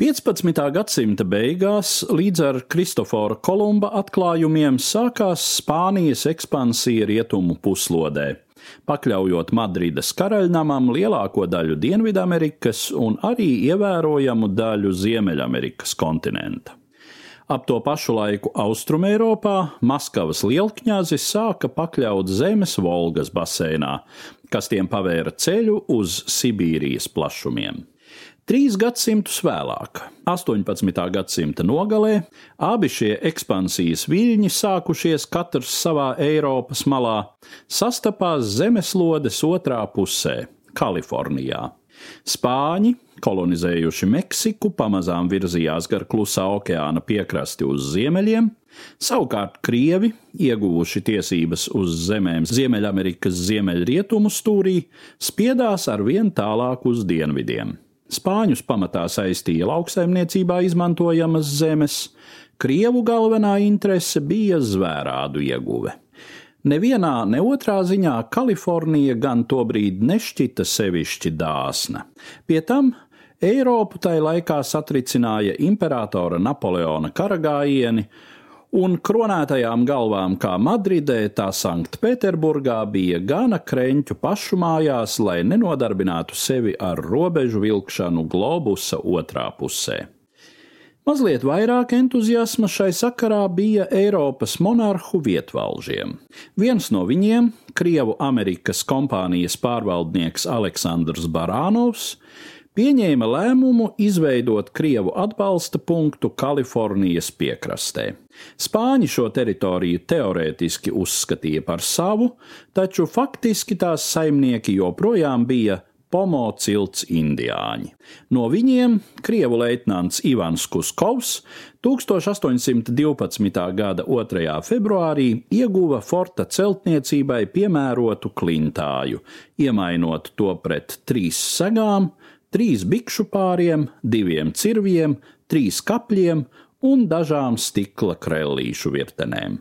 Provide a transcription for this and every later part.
15. gadsimta beigās līdz ar Kristofora Kolumba atklājumiem sākās Spānijas ekspansija rietumu puslodē, pakļaujot Madrides karaļnamam lielāko daļu Dienvidamerikas un arī ievērojamu daļu Ziemeļamerikas kontinenta. Ap to pašu laiku Austrumēropā Maskavas lielkņāzi sāka pakļaut zemes Volgas basēnā, kas tiem pavēra ceļu uz Sibīrijas plašumiem. Trīs gadsimtus vēlāk, 18. gadsimta nogalē, abi šie ekspansijas viļņi, sākušies katrs savā Eiropas malā, sastapās zemeslodes otrā pusē, Kalifornijā. Spāņi, kolonizējuši Meksiku, pamazām virzījās gar klusā okeāna piekrasti uz ziemeļiem, savukārt Krievi, ieguvuši tiesības uz zemēm Ziemeļamerikas ziemeļrietumu stūrī, spiedās ar vien tālāk uz dienvidiem. Spāņus pamatā saistīja lauksaimniecībā izmantojamas zemes, Krievu galvenā interese bija zvērādu ieguve. Nevienā, ne otrā ziņā Kalifornija gan tobrīd nešķita sevišķi dāsna. Pie tam Eiropu tai laikā satricināja imperatora Napoleona karagājieni, un kronētajām galvām kā Madridē, tā Sanktpēterburgā bija gana kreņķu pašu mājās, lai nenodarbinātu sevi ar robežu vilkšanu globusa otrā pusē. Mazliet vairāk entuziasma šai sakarā bija Eiropas monarhu vietvalžiem. Viens no viņiem, Krievu Amerikas kompānijas pārvaldnieks Aleksandrs Barānovs, pieņēma lēmumu izveidot Krievu atbalsta punktu Kalifornijas piekrastē. Spāņi šo teritoriju teorētiski uzskatīja par savu, taču faktiski tās saimnieki joprojām bija Pomo cilts indiāņi. No viņiem krievu leitnants Ivans Kuskovs 1812. gada 2. februārī ieguva forta celtniecībai piemērotu klintāju, iemainot to pret trīs segām, trīs bikšu pāriem, diviem cirviem, trīs kapļiem un dažām stikla krellīšu virtenēm.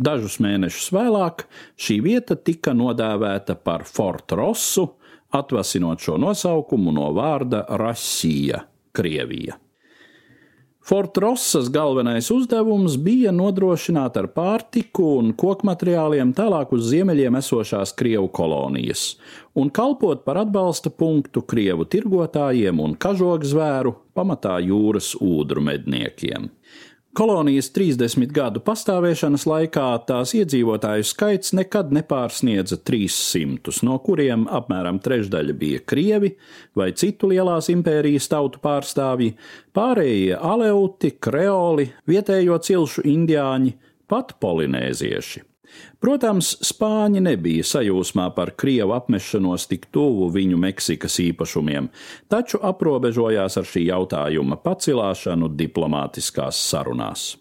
Dažus mēnešus vēlāk šī vieta tika nodēvēta par Fort Rossu, atvasinot šo nosaukumu no vārda Rasija, Krievija. Fortrosas galvenais uzdevums bija nodrošināt ar pārtiku un kokmateriāliem tālāk uz ziemeļiem esošās Krievu kolonijas un kalpot par atbalsta punktu Krievu tirgotājiem un kažokzvēru, pamatā jūras ūdru medniekiem. Kolonijas 30 gadu pastāvēšanas laikā tās iedzīvotāju skaits nekad nepārsniedza 300, no kuriem apmēram trešdaļa bija krievi vai citu lielās impērijas tautu pārstāvji, pārējie aleuti, kreoli, vietējo cilšu indiāņi, pat polinēzieši. Protams, spāņi nebija sajūsmā par krievu apmešanos tik tuvu viņu Meksikas īpašumiem, taču aprobežojās ar šī jautājuma pacilāšanu diplomātiskās sarunās.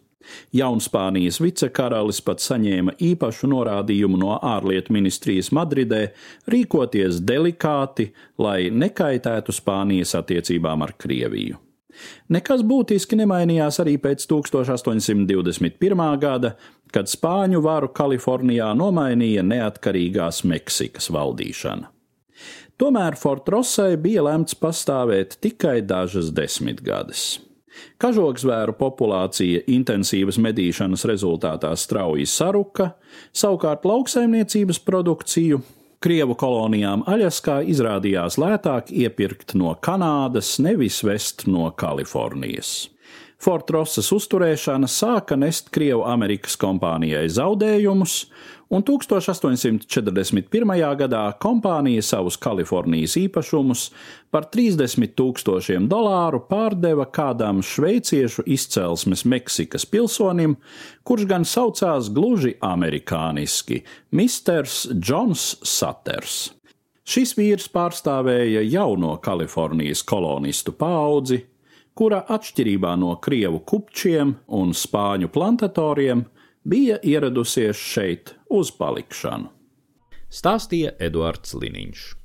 Jaunspānijas vicekaralis pat saņēma īpašu norādījumu no ārlietu ministrijas Madridē rīkoties delikāti, lai nekaitētu Spānijas attiecībām ar Krieviju. Nekas būtiski nemainījās arī pēc 1821. gada, kad spāņu varu Kalifornijā nomainīja neatkarīgās Meksikas valdīšana. Tomēr Fortrosai bija lemts pastāvēt tikai dažas desmitgades. Kažoksvēru populācija intensīvas medīšanas rezultātā strauji saruka, savukārt lauksaimniecības produkciju Krievu kolonijām Aļaskā izrādījās lētāk iepirkt no Kanādas, nevis vest no Kalifornijas. Fortrosas uzturēšana sāka nest Krievu Amerikas kompānijai zaudējumus, un 1841. gadā kompānija savus Kalifornijas īpašumus par 30 tūkstošiem dolāru pārdeva kādam šveiciešu izcelsmes Meksikas pilsonim, kurš gan saucās gluži amerikāniski - Misters Džons Saters. Šis vīrs pārstāvēja jauno Kalifornijas kolonistu paudzi, kura atšķirībā no krievu kupčiem un spāņu plantatoriem bija ieradusies šeit uz palikšanu. Stāstīja Eduards Liniņš.